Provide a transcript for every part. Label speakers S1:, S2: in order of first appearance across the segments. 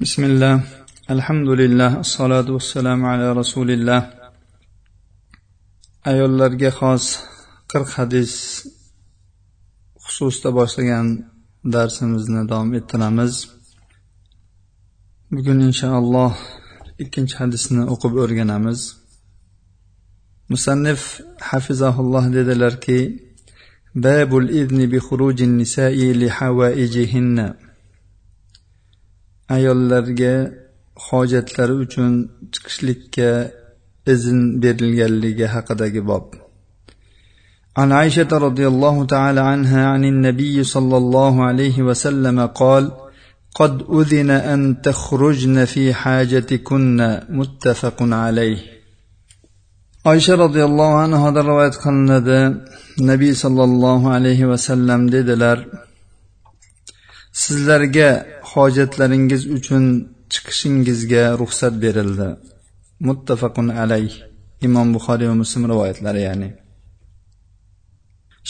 S1: بسم الله الحمد لله الصلاة والسلام على رسول الله ayollarga xos qirq hadis xususida boshlagan darsimizni davom ettiramiz bugun inshaalloh ikkinchi hadisni o'qib o'rganamiz musannif hafizahulloh dedilarki babul idni bi xurujin nisai li havaijihinna ayollarga hojatlari uchun chiqishlikka izn berilganligi haqidagi bob عن عائشة رضي الله تعالى عنها عن النبي صلى الله عليه وسلم قال: قد أذن أن تخرجن في حاجتكن متفق عليه. oysha roziyallohu anhodan rivoyat qilinadi nabiy sollallohu alayhi vasallam dedilar sizlarga hojatlaringiz uchun chiqishingizga ruxsat berildi. Muttafaqun alayh. Imom buxoriy va muslim rivoyatlari ya'ni.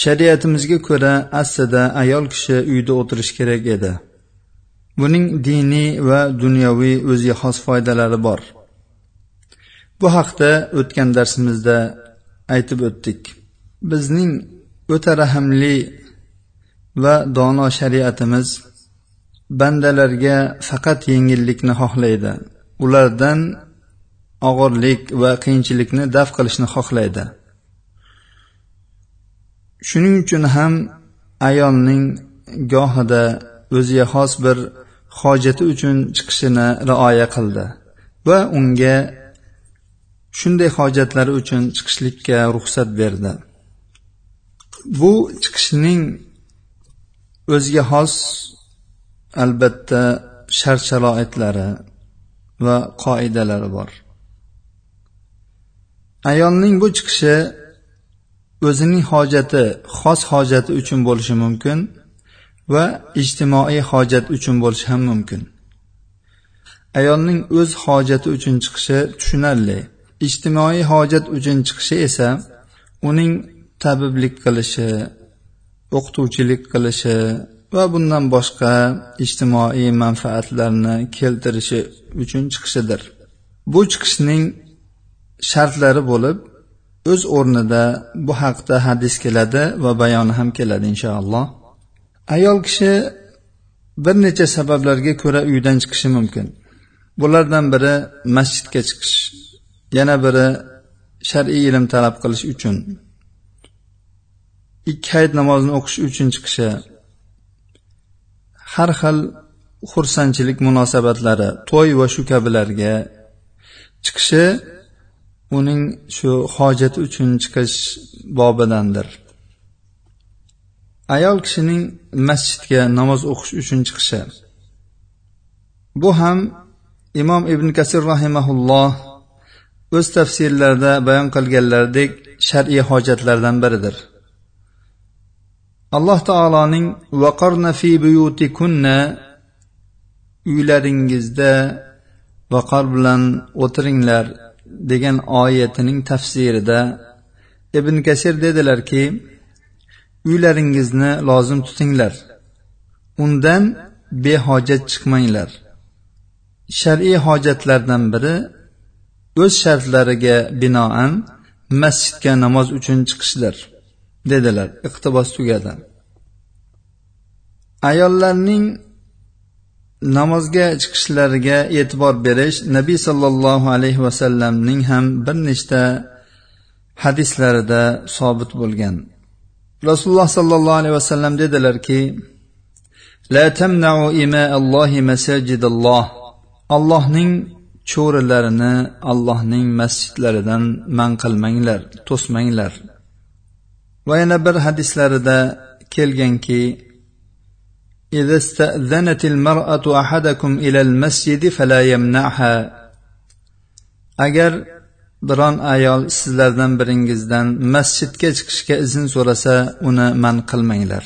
S1: Shariatimizga ko'ra aslida ayol kishi uyda o'tirishi kerak edi. Buning diniy va dunyoviy o'ziga xos foydalari bor. Bu haqda o'tgan darsimizda aytib o'tdik. Bizning o'ta rahmli va dono shariatimiz bandalarga faqat yengillikni xohlaydi. Ulardan og'irlik va qiyinchilikni daf qilishni xohlaydi. Shuning uchun ham ayolning gohida o'ziga xos bir hojati uchun chiqishini rioya qildi va unga shunday hojatlari uchun chiqishlikka ruxsat berdi. Bu chiqishning o'ziga xos albatta shart sharoitlari va qoidalari bor. Ayolning bu chiqishi o'zining hojati xos hojati uchun bo'lishi mumkin va ijtimoiy hojat uchun bo'lishi ham mumkin. Ayolning o'z hojati uchun chiqishi tushunarli ijtimoiy hojat uchun chiqishi esa uning tabiblik qilishi o'qituvchilik qilishi va bundan boshqa ijtimoiy manfaatlarni keltirishi uchun chiqishidir. Bu chiqishning shartlari bo'lib o'z o'rnida bu haqda hadis keladi va bayoni ham keladi inshaalloh. Ayol kishi bir necha sabablarga ko'ra uydan chiqishi mumkin. Bulardan biri masjidga chiqish yana biri shar'iy ilm talab qilish uchun. Ikki hayit namozini o'qish uchun chiqishi har xil xursandchilik munosabatlari to'y va shu kabilarga chiqishi uning shu hojati uchun chiqish bobidandir. Ayol kishining masjidga namoz o'qish uchun chiqishi. Bu ham imom ibn kasir rahimaulloh o'z tafsirlarida bayon qilganlaridek shar'iy hojatlardan biridir. Alloh taoloning vaqarna fi buyutikunna uylaringizda vaqor bilan o'tiringlar degan oyatining tafsirida ibn kasir dedilarki uylaringizni lozim tutinglar. Undan behojat chiqmanglar. Shar'iy hojatlardan biri o'z shartlariga binoan masjidga namoz uchun chiqishdir dedilar. Iqtibos tugadi. Ayollarning namozga chiqishlariga e'tibor berish nabiy sollallohu alayhi vasallamning ham bir nechta hadislarida sobit bo'lgan. Rasululloh sollallohu alayhi vasallam dedilarki la tamnau ima allohi masajidalloh. Allohning cho'rilarini allohning masjidlaridan man qilmanglar to'smanglar. va yana bir hadislarida kelganki إذا استأذنت المرأة أحدكم إلى المسجد فلا يمنعها agar biron ayol sizlardan biringizdan masjidga chiqishga izn so'rasa uni man qilmanglar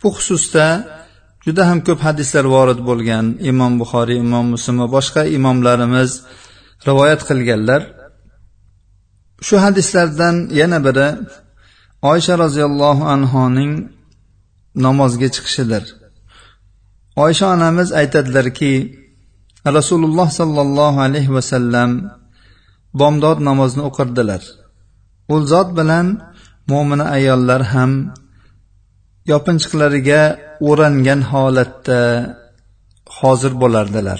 S1: bu xususda juda ham ko'p hadislar vorid bo'lgan imom buxoriy imom muslim va boshqa imomlarimiz rivoyat qilganlar shu hadislardan yana biri oysha roziyallohu anhoning namozga chiqishidir. Oysha onamiz aytadilarki rasululloh sollallohu alayhi vasallam bomdod namozni o'qirdilar. U zot bilan mo'mina ayollar ham yopinchiqlariga o'rangan holatda hozir bo'lardilar.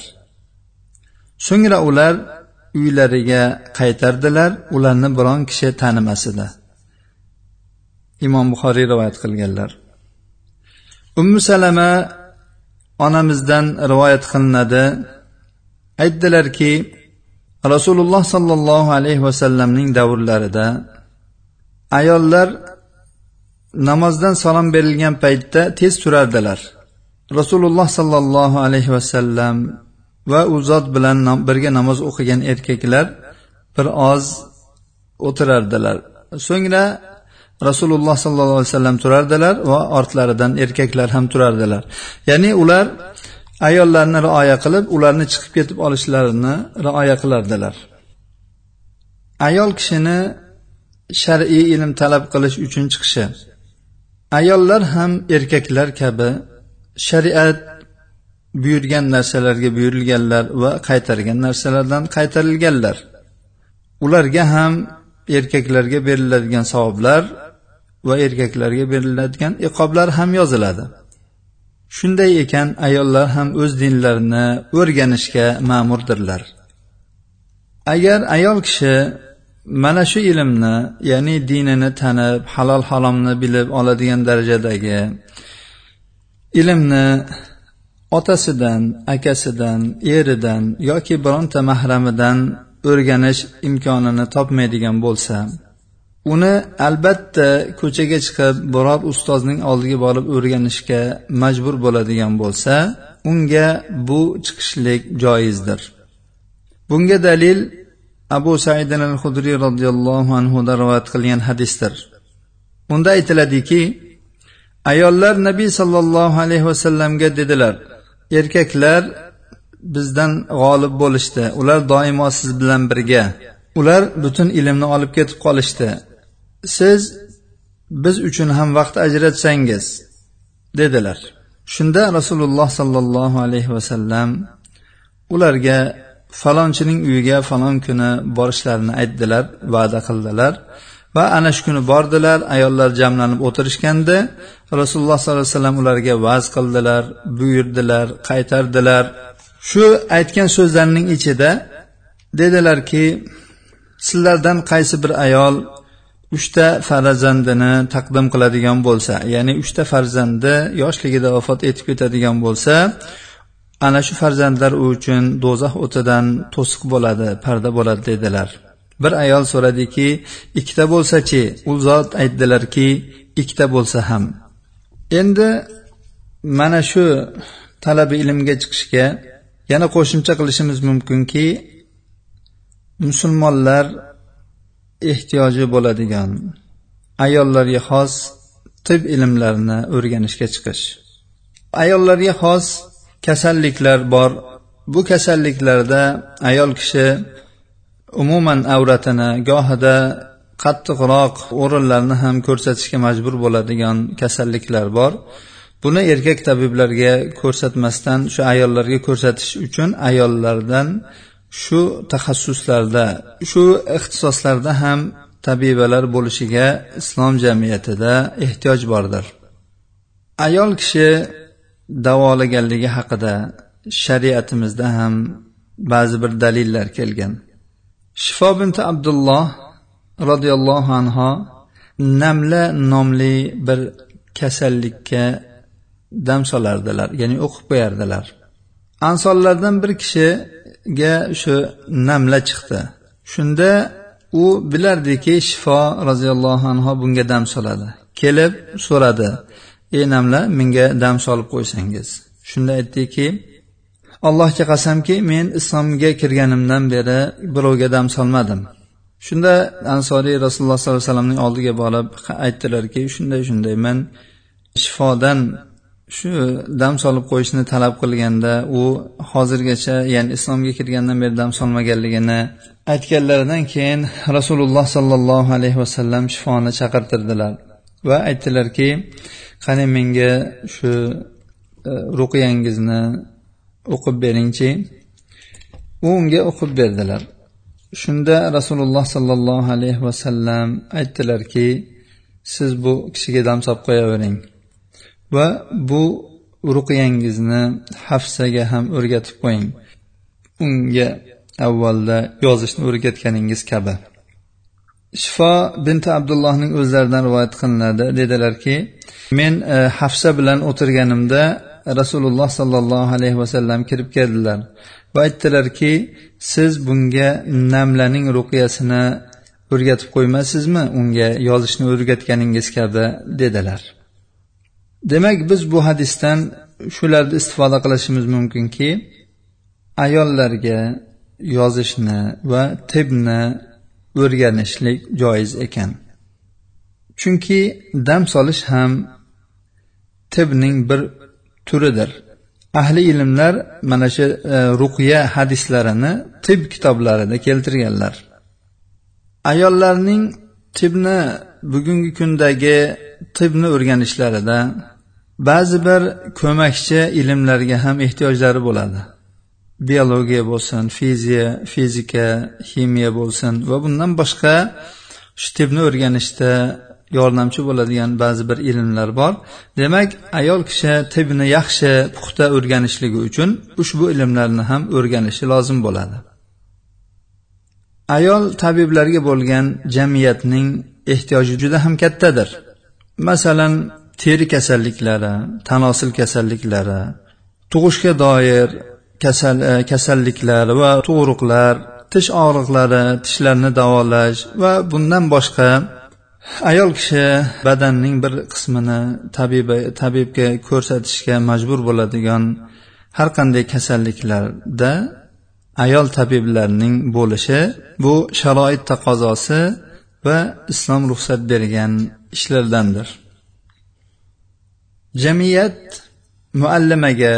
S1: So'ngra ular uylariga qaytardilar ularni biron kishi tanimas edi imom buxoriy rivoyat qilganlar. Ummu salama onamizdan rivoyat qilinadi. Aytdilarki rasululloh sollallohu alayhi vasallamning davrlarida ayollar namozdan salom berilgan paytda tez turardilar. Rasululloh sollallohu alayhi vasallam va u zot bilan birga namoz o'qigan erkaklar bir oz o'tirardilar. So'ngra rasululloh sollallohu alayhi vasallam turardilar va ortlaridan erkaklar ham turardilar. Ya'ni ular ayollarni rioya qilib ularni chiqib ketib olishlarini rioya qilardilar. Ayol kishini shar'iy ilm talab qilish uchun chiqishi. Ayollar ham erkaklar kabi shariat buyurgan narsalarga buyurilganlar va qaytargan narsalardan qaytarilganlar. Ularga ham erkaklarga beriladigan savoblar va erkaklarga beriladigan iqoblar ham yoziladi. Shunday ekan ayollar ham o'z dinlarini o'rganishga ma'murdirlar. Agar ayol kishi mana shu ilmni ya'ni dinini tanib halol haromni bilib oladigan darajadagi ilmni otasidan akasidan eridan yoki bironta mahramidan o'rganish imkonini topmaydigan bo'lsa uni albatta ko'chaga chiqib biror ustozning oldiga borib o'rganishga majbur bo'ladigan bo'lsa unga bu chiqishlik joizdir. Bunga dalil abu said al hudriy roziyallohu anhudan rivoyat qilgan hadisdir. Unda aytiladiki ayollar nabiy sollallohu alayhi vasallamga dedilar erkaklar bizdan g'olib bo'lishdi. Ular doimo siz bilan birga. Ular butun ilmni olib ketib qolishdi. Siz biz uchun ham vaqt ajratsangiz dedilar. Shunda rasululloh sollallohu alayhi vasallam ularga falonchining uyiga falon kuni borishlarini aytdilar va'da qildilar va ana shu kuni bordilar ayollar jamlanib o'tirishganda rasululloh sollallohu alayhi vasallam ularga va'z qildilar buyurdilar qaytardilar. Shu aytgan so'zlarining ichida dedilarki sizlardan qaysi bir ayol uchta farzandini taqdim qiladigan bo'lsa ya'ni uchta farzandi yoshligida vafot etib ketadigan bo'lsa ana shu farzandlar u uchun do'zax o'tidan to'siq bo'ladi parda bo'ladi dedilar. Bir ayol so'radiki ikkita bo'lsachi? U zot aytdilarki ikkita bo'lsa ham. Endi mana shu talabi ilmga chiqishga yana qo'shimcha qilishimiz mumkinki musulmonlar ehtiyoji bo'ladigan ayollarga xos tib ilmlarini o'rganishga chiqish. Ayollarga xos kasalliklar bor. Bu kasalliklarda ayol kishi umuman avratini gohida qattiqroq o'rinlarni ham ko'rsatishga majbur bo'ladigan kasalliklar bor. Buni erkak tabiblarga ko'rsatmasdan shu ayollarga ko'rsatish uchun ayollardan shu taxassuslarda shu ixtisoslarda ham tabibalar bo'lishiga islom jamiyatida ehtiyoj bordir. Ayol kishi davolaganligi haqida shariatimizda ham ba'zi bir dalillar kelgan. Shifo binti abdulloh roziyallohu anhu namla nomli bir kasallikka dam solardilar ya'ni o'qib qo'yardilar. Ansonlardan bir kishi ga shu namla chiqdi. Shunda u bilardiki shifo roziyallohu anhu bunga dam soladi. Kelib so'radi ey namla menga dam solib qo'ysangiz. Shunda aytdiki allohga qasamki men islomga kirganimdan beri birovga dam solmadim. Shunda ansoriy rasululloh sollallohu alayhi vasallamning oldiga borib aytdilarki shunday shunday man shifodan shu dam solib qo'yishni talab qilganda u hozirgacha ya'ni islomga kirgandan beri dam solmaganligini aytganlaridan keyin rasululloh sollallohu alayhi vasallam shifoni chaqirtirdilar. Va aytdilarki qani menga shu e, ruqiyangizni o'qib beringchi. U unga o'qib berdilar. Shunda rasululloh sollallohu alayhi vasallam aytdilarki siz bu kishiga dam solib qo'yavering. Va bu ruqiyangizni hafsaga ham o'rgatib qo'ying. Unga avvalda yozishni o'rgatganingiz kabi. Shifo binti abdullohning o'zlaridan rivoyat qilinadi. Dedilarki men e, hafsa bilan o'tirganimda rasululloh sollallohu alayhi vasallam kirib keldilar va aytdilarki siz bunga namlaning ruqyasini o'rgatib qo'ymaysizmi unga yozishni o'rgatganingiz kabi dedilar. Demak biz bu hadisdan shularni istifoda qilishimiz mumkinki ayollarga yozishni va tibni o'rganishlik joiz ekan. Chunki dam solish ham tibning bir turidir. Ahli ilmlar mana shu e, ruqya hadislarini tib kitoblarida keltirganlar. Ayollarning tibni bugungi kundagi tibni o'rganishlarida ba'zi bir ko'makchi ilmlarga ham ehtiyojlari bo'ladi. Biologiya bo'lsin fiziya fizika ximiya bo'lsin va bundan boshqa shu tibni o'rganishda yordamchi bo'ladigan ba'zi bir ilmlar bor. Demak ayol kishi tibni yaxshi puxta o'rganishligi uchun ushbu ilmlarni ham o'rganishi lozim bo'ladi. Ayol tabiblarga bo'lgan jamiyatning ehtiyoji juda ham kattadir. Masalan teri kasalliklari tanosil kasalliklari tug'ishga doir kasal e, kasalliklar va tug'ruqlar tish og'riqlari tishlarni davolash va bundan boshqa ayol kishi badanning bir qismini tabiba tabibga ko'rsatishga majbur bo'ladigan har qanday kasalliklarda ayol tabiblarning bo'lishi bu sharoit taqozosi va islom ruxsat bergan ishlardandir. Jamiyat muallimaga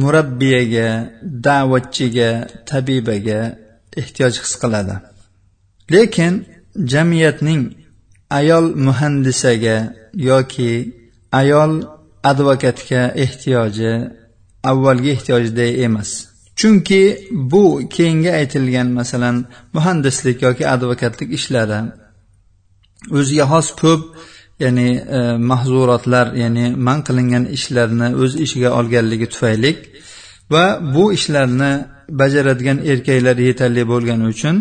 S1: murabbiyaga da'vatchiga tabibaga ehtiyoj his qiladi. Lekin jamiyatning ayol muhandisaga yoki ayol advokatga ehtiyoji avvalgi ehtiyojday emas. Chunki bu keyingi aytilgan masalan muhandislik yoki advokatlik ishlari o'ziga xos ko'p ya'ni e, mahzurotlar ya'ni man qilingan ishlarni o'z ishiga olganligi tufayli va bu ishlarni bajaradigan erkaklar yetarli bo'lgani uchun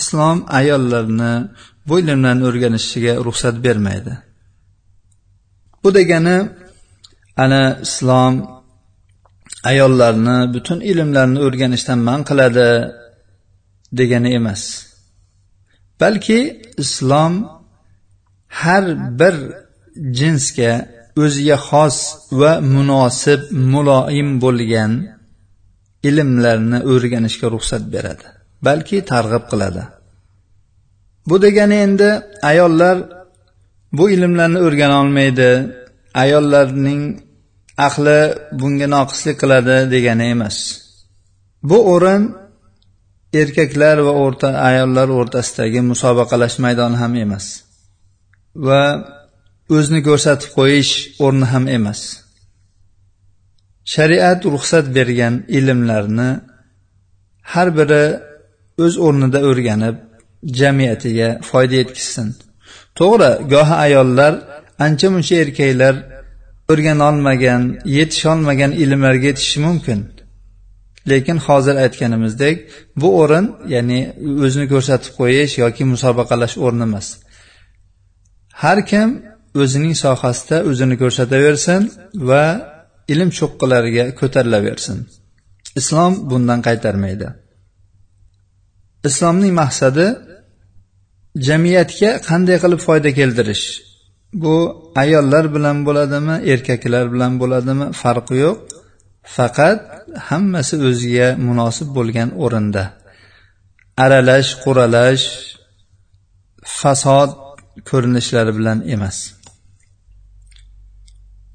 S1: islom ayollarni bu ilmlarni o'rganishiga ruxsat bermaydi. Bu degani ana islom ayollarni butun ilmlarni o'rganishdan man qiladi degani emas. Balki islom har bir jinsga o'ziga xos va munosib muloyim bo'lgan ilmlarni o'rganishga ruxsat beradi balki targ'ib qiladi. Bu degani endi ayollar bu ilmlarni o'rgana olmaydi ayollarning aqli bunga noqislik qiladi degani emas. Bu o'rin erkaklar va o'rta ayollar o'rtasidagi musobaqalash maydoni ham emas. Va o'zini ko'rsatib qo'yish o'rni ham emas. Shariat ruxsat bergan ilmlarni har biri o'z o'rnida o'rganib jamiyatiga foyda yetkazsin. To'g'ri gohi ayollar ancha muncha erkaklar o'rganolmagan yetisholmagan ilmlarga yetishishi mumkin. Lekin hozir aytganimizdek bu o'rin ya'ni o'zini ko'rsatib qo'yish yoki musobaqalash o'rni emas. Har kim o'zining sohasida o'zini ko'rsataversin va ilm cho'qqilariga ko'tarilaversin. Islom bundan qaytarmaydi. Islomning maqsadi jamiyatga qanday qilib foyda keltirish bu ayollar bilan bo'ladimi erkaklar bilan bo'ladimi farqi yo'q. Faqat hammasi o'ziga munosib bo'lgan o'rinda. Aralash quralash fasod ko'rinishlari bilan emas.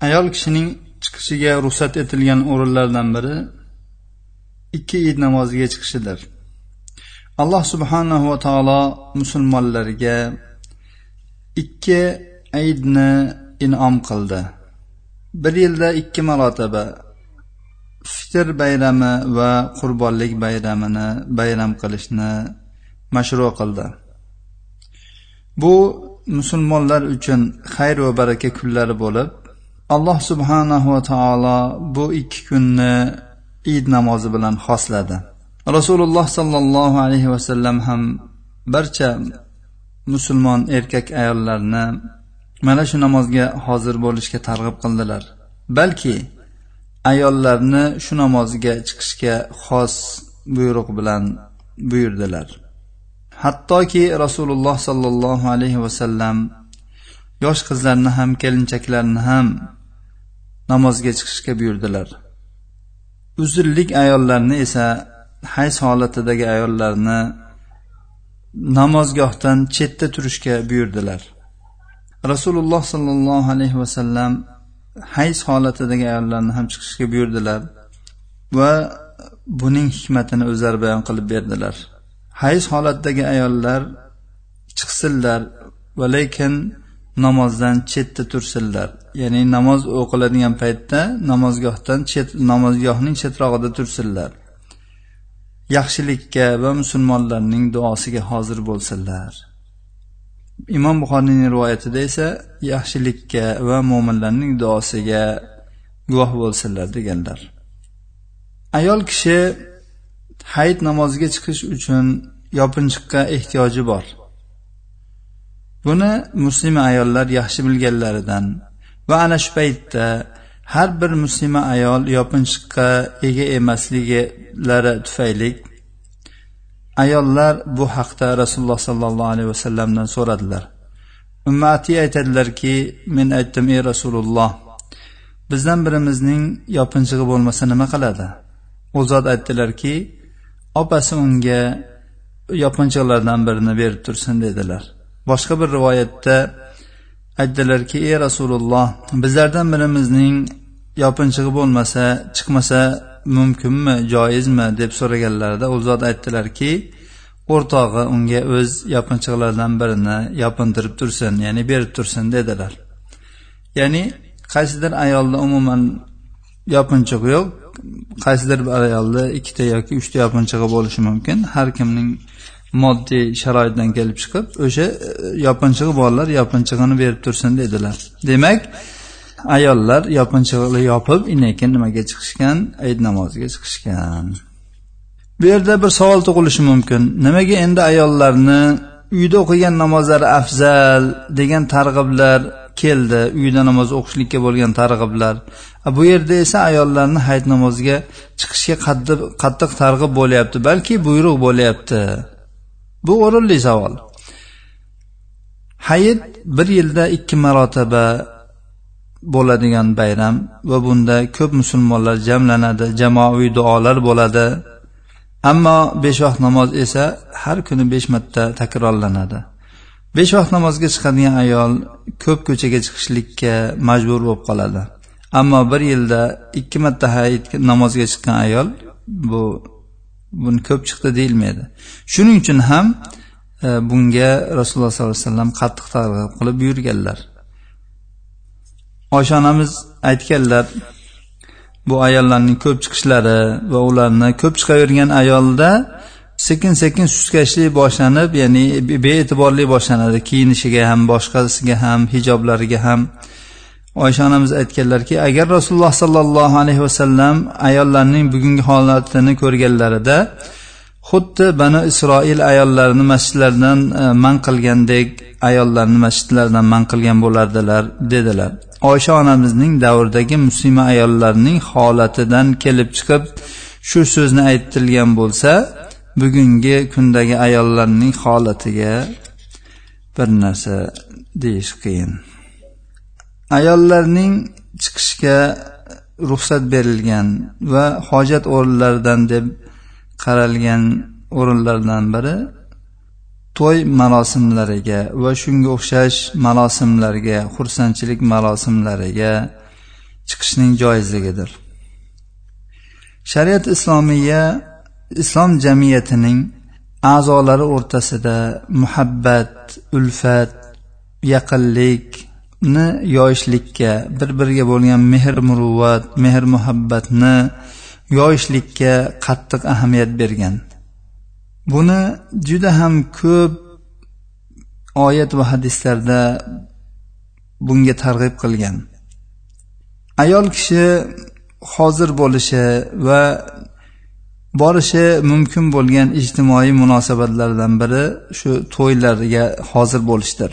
S1: Ayol kishining chiqishiga ruxsat etilgan o'rinlardan biri ikki id namoziga chiqishidir. Alloh subhanahu va taolo musulmonlarga ikki aydni inom qildi. Bir yilda ikki marotaba fitr bayrami va qurbonlik bayramini bayram qilishni mashru qildi. Bu musulmonlar uchun xayr va baraka kunlari bo'lib alloh subhanahu va taolo bu ikki kunni id namozi bilan xosladi. Rasululloh sollallohu alayhi vasallam ham barcha musulmon erkak ayollarni mana shu namozga hozir bo'lishga targ'ib qildilar. Balki ayollarni shu namozga chiqishga xos buyruq bilan buyurdilar. Hattoki rasululloh sollallohu alayhi vasallam yosh qizlarni ham kelinchaklarni ham namozga chiqishga buyurdilar. Uzrlik ayollarni esa hayz holatidagi ayollarni namozgohdan chetda turishga buyurdilar. Rasululloh sollallohu alayhi vasallam hayz holatidagi ayollarni ham chiqishga buyurdilar va buning hikmatini o'zlari bayon qilib berdilar. Hayz holatdagi ayollar chiqsinlar va lekin namozdan chetda tursinlar. Ya'ni namoz o'qiladigan paytda namozgohdan chet namozgohning chetrog'ida tursinlar. Yaxshilikka va musulmonlarning duosiga hozir bo'lsinlar. Imom buxoriyning rivoyatida esa yaxshilikka va mo'minlarning duosiga guvoh bo'lsinlar deganlar. Ayol kishi hayit namoziga chiqish uchun yopinchiqqa ehtiyoji bor. Buni muslima ayollar yaxshi bilganlaridan va ana shu paytda har bir muslima ayol yopinchiqqa ega emasliklari tufayli ayollar bu haqda rasululloh sollallohu alayhi vasallamdan so'radilar. Ummati aytadilarki men aytdim ey rasululloh bizdan birimizning yopinchig'i bo'lmasa nima qiladi? U zot aytdilarki opasi unga yopinchiqlardan birini berib tursin dedilar. Boshqa bir rivoyatda aytdilarki ey rasululloh bizlardan birimizning yopinchig'i bo'lmasa chiqmasa mumkinmi joizmi deb so'raganlarida u zot aytdilarki o'rtog'i unga o'z yopinchiqlaridan birini yopintirib tursin ya'ni berib tursin dedilar. Ya'ni qaysidir ayolda umuman yopinchiq yo'q qaysidir bir ayolda ikkita yoki uchta yopinchig'i bo'lishi mumkin. Har kimning moddiy sharoitdan kelib chiqib o'sha e, yopinchig'i borlar yopinchig'ini berib tursin dedilar. Demak ayollar yopinchig'ini yopib inekin nimaga chiqishgan? Ayit namoziga chiqishgan. Bu yerda bir savol tug'ilishi mumkin. Nimaga endi ayollarni uyda o'qigan namozlari afzal degan targ'iblar keldi? Uyda namoz o'qishlikka bo'lgan targ'iblar. Bu yerda esa ayollarni hayit namoziga chiqishga qattiq targ'ib bo'lyapti balki buyruq bo'lyapti. Bu o'rinli savol. Hayit bir yilda ikki marotaba bo'ladigan bayram va bunda ko'p musulmonlar jamlanadi jamoaviy duolar bo'ladi. Ammo besh vaqt namoz esa har kuni besh marta takrorlanadi. Besh vaqt namozga chiqadigan ayol ko'p ko'chaga chiqishlikka majbur bo'lib qoladi. Ammo bir yilda ikki marta hayit namozga chiqqan ayol bu buni ko'p chiqdi deyilmaydi. Shuning uchun ham e, bunga rasululloh sollallohu alayhi vasallam qattiq targ'ib qilib buyurganlar oysha onamiz aytganlar bu ayollarning ko'p chiqishlari va ularni ko'p chiqavergan ayolda sekin sekin suskashlik boshlanib ya'ni bee'tiborlik boshlanadi. Kiyinishiga ham boshqasiga ham hijoblariga ham. Oysha onamiz aytganlarki agar rasululloh sollallohu alayhi vasallam ayollarning bugungi holatini ko'rganlarida xuddi bani isroil ayollarini masjidlardan e, man qilgandek ayollarni masjidlardan man qilgan bo'lardilar dedilar. Oysha onamizning davridagi muslima ayollarning holatidan kelib chiqib shu so'zni aytilgan bo'lsa bugungi kundagi ayollarning holatiga bir narsa deyish qiyin. Ayollarning chiqishga ruxsat berilgan va hojat o'rinlaridan deb qaralgan o'rinlardan biri to'y marosimlariga va shunga o'xshash marosimlarga xursandchilik marosimlariga chiqishning joizligidir. Shariat islomiya islom jamiyatining a'zolari o'rtasida muhabbat ulfat yaqinlikni yoyishlikka bir biriga bo'lgan mehr muruvvat mehr muhabbatni yoyishlikka qattiq ahamiyat bergan. Buni juda ham ko'p oyat va hadislarda bunga targ'ib qilgan. Ayol kishi hozir bo'lishi va borishi mumkin bo'lgan ijtimoiy munosabatlardan biri shu to'ylarga hozir bo'lishdir.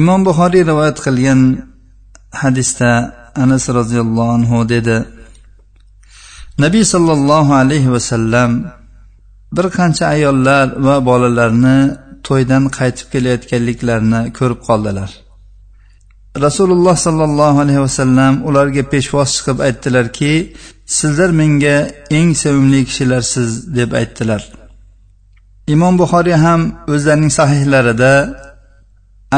S1: Imom buxoriy rivoyat qilgan hadisda anas roziyallohu anhu dedi nabiy sollallohu alayhi vasallam bir qancha ayollar va bolalarni to'ydan qaytib kelayotganliklarini ko'rib qoldilar. Rasululloh sollallohu alayhi vasallam ularga peshvoz chiqib aytdilarki sizlar menga eng sevimli kishilarsiz deb aytdilar. Imom buxoriy ham o'zlarining sahihlarida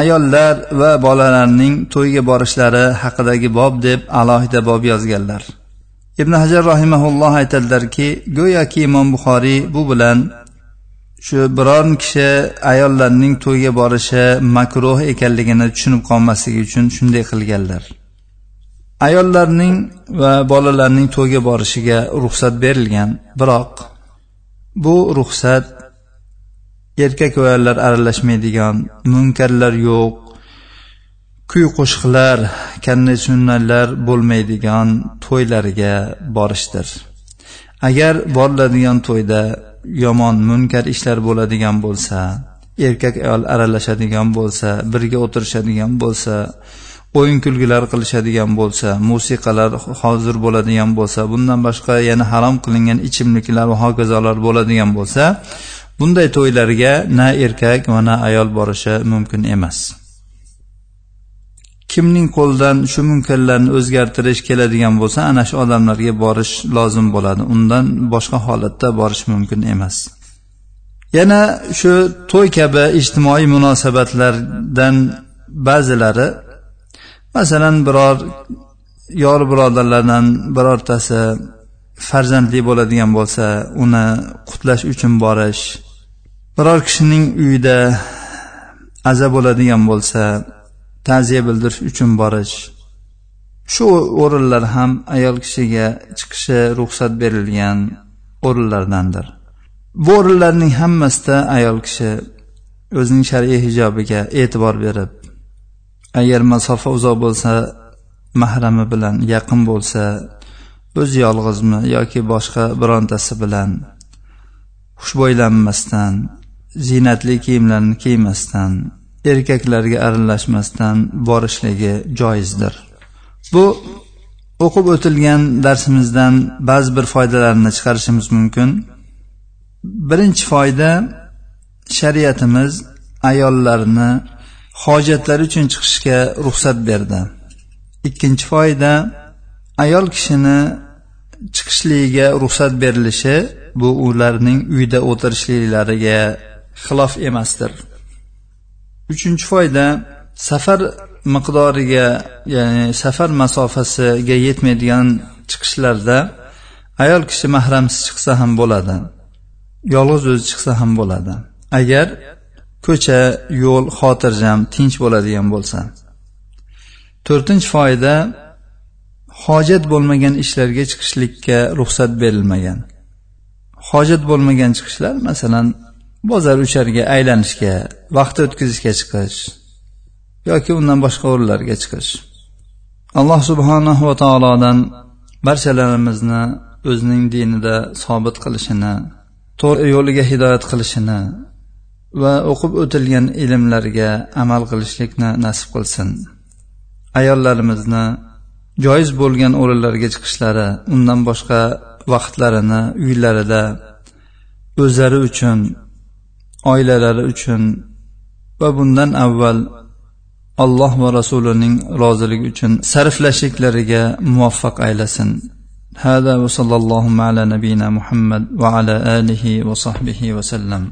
S1: ayollar va bolalarning to'yga borishlari haqidagi bob deb alohida bob yozganlar. Ibn hajar rahimaulloh aytadilarki go'yoki imom buxoriy bu bilan shu biror kishi ayollarning to'yga borishi makruh ekanligini tushunib qolmasligi uchun shunday qilganlar. Ayollarning va bolalarning to'yga borishiga ruxsat berilgan biroq bu ruxsat erkak va ayollar aralashmaydigan munkarlar yo'q kuy qo'shiqlar kandaysunnalar bo'lmaydigan to'ylariga borishdir. Agar boriladigan to'yda yomon munkar ishlar bo'ladigan bo'lsa erkak ayol aralashadigan bo'lsa birga o'tirishadigan bo'lsa o'yin kulgilar qilishadigan bo'lsa musiqalar hozir bo'ladigan bo'lsa bundan boshqa yana harom qilingan ichimliklar va hokazolar bo'ladigan bo'lsa bunday to'ylarga na erkak va na ayol borishi mumkin emas. Kimning qo'lidan shu munkarlarni o'zgartirish keladigan bo'lsa ana shu odamlarga borish lozim bo'ladi. Undan boshqa holatda borish mumkin emas. Yana shu to'y kabi ijtimoiy munosabatlardan ba'zilari masalan biror yor birodarlardan birortasi farzandli bo'ladigan bo'lsa uni qutlash uchun borish biror kishining uyida aza bo'ladigan bo'lsa ta'ziya bildirish uchun borish. Shu o'rinlar ham ayol kishiga chiqishi ruxsat berilgan o'rinlardandir. Bu o'rinlarning hammasida ayol kishi o'zining shar'iy hijobiga e'tibor berib agar masofa uzoq bo'lsa mahrami bilan yaqin bo'lsa o'zi yolg'izmi yoki boshqa birontasi bilan xushbo'ylanmasdan ziynatli kiyimlarni kiymasdan erkaklarga aralashmasdan borishligi joizdir. Bu o'qib o'tilgan darsimizdan ba'zi bir foydalarni chiqarishimiz mumkin. Birinchi foyda shariatimiz ayollarni hojatlari uchun chiqishga ruxsat berdi. Ikkinchi foyda ayol kishini chiqishligiga ruxsat berilishi bu ularning uyda o'tirishliklariga xilof emasdir. Uchinchi foyda safar miqdoriga ya'ni safar masofasiga yetmaydigan chiqishlarda ayol kishi mahramsiz chiqsa ham bo'ladi yolg'iz o'zi chiqsa ham bo'ladi. Agar ko'cha yo'l xotirjam tinch bo'ladigan bo'lsa. To'rtinchi foyda hojat bo'lmagan ishlarga chiqishlikka ruxsat berilmagan. Hojat bo'lmagan chiqishlar masalan bozor ucharga aylanishga vaqt o'tkazishga chiqish yoki undan boshqa o'rinlarga chiqish. Alloh subhanahu va taolodan barchalarimizni o'zining dinida sobit qilishini to'g'ri yo'liga hidoyat qilishini va o'qib o'tilgan ilmlarga amal qilishlikni nasib qilsin. Ayollarimizni joiz bo'lgan o'rinlarga chiqishlari undan boshqa vaqtlarini uylarida o'zlari uchun oilalari uchun va bundan avval alloh va rasulining roziligi uchun sarflashliklariga muvaffaq aylasin هذا وصلى اللهم على نبينا محمد وعلى اله وصحبه وسلم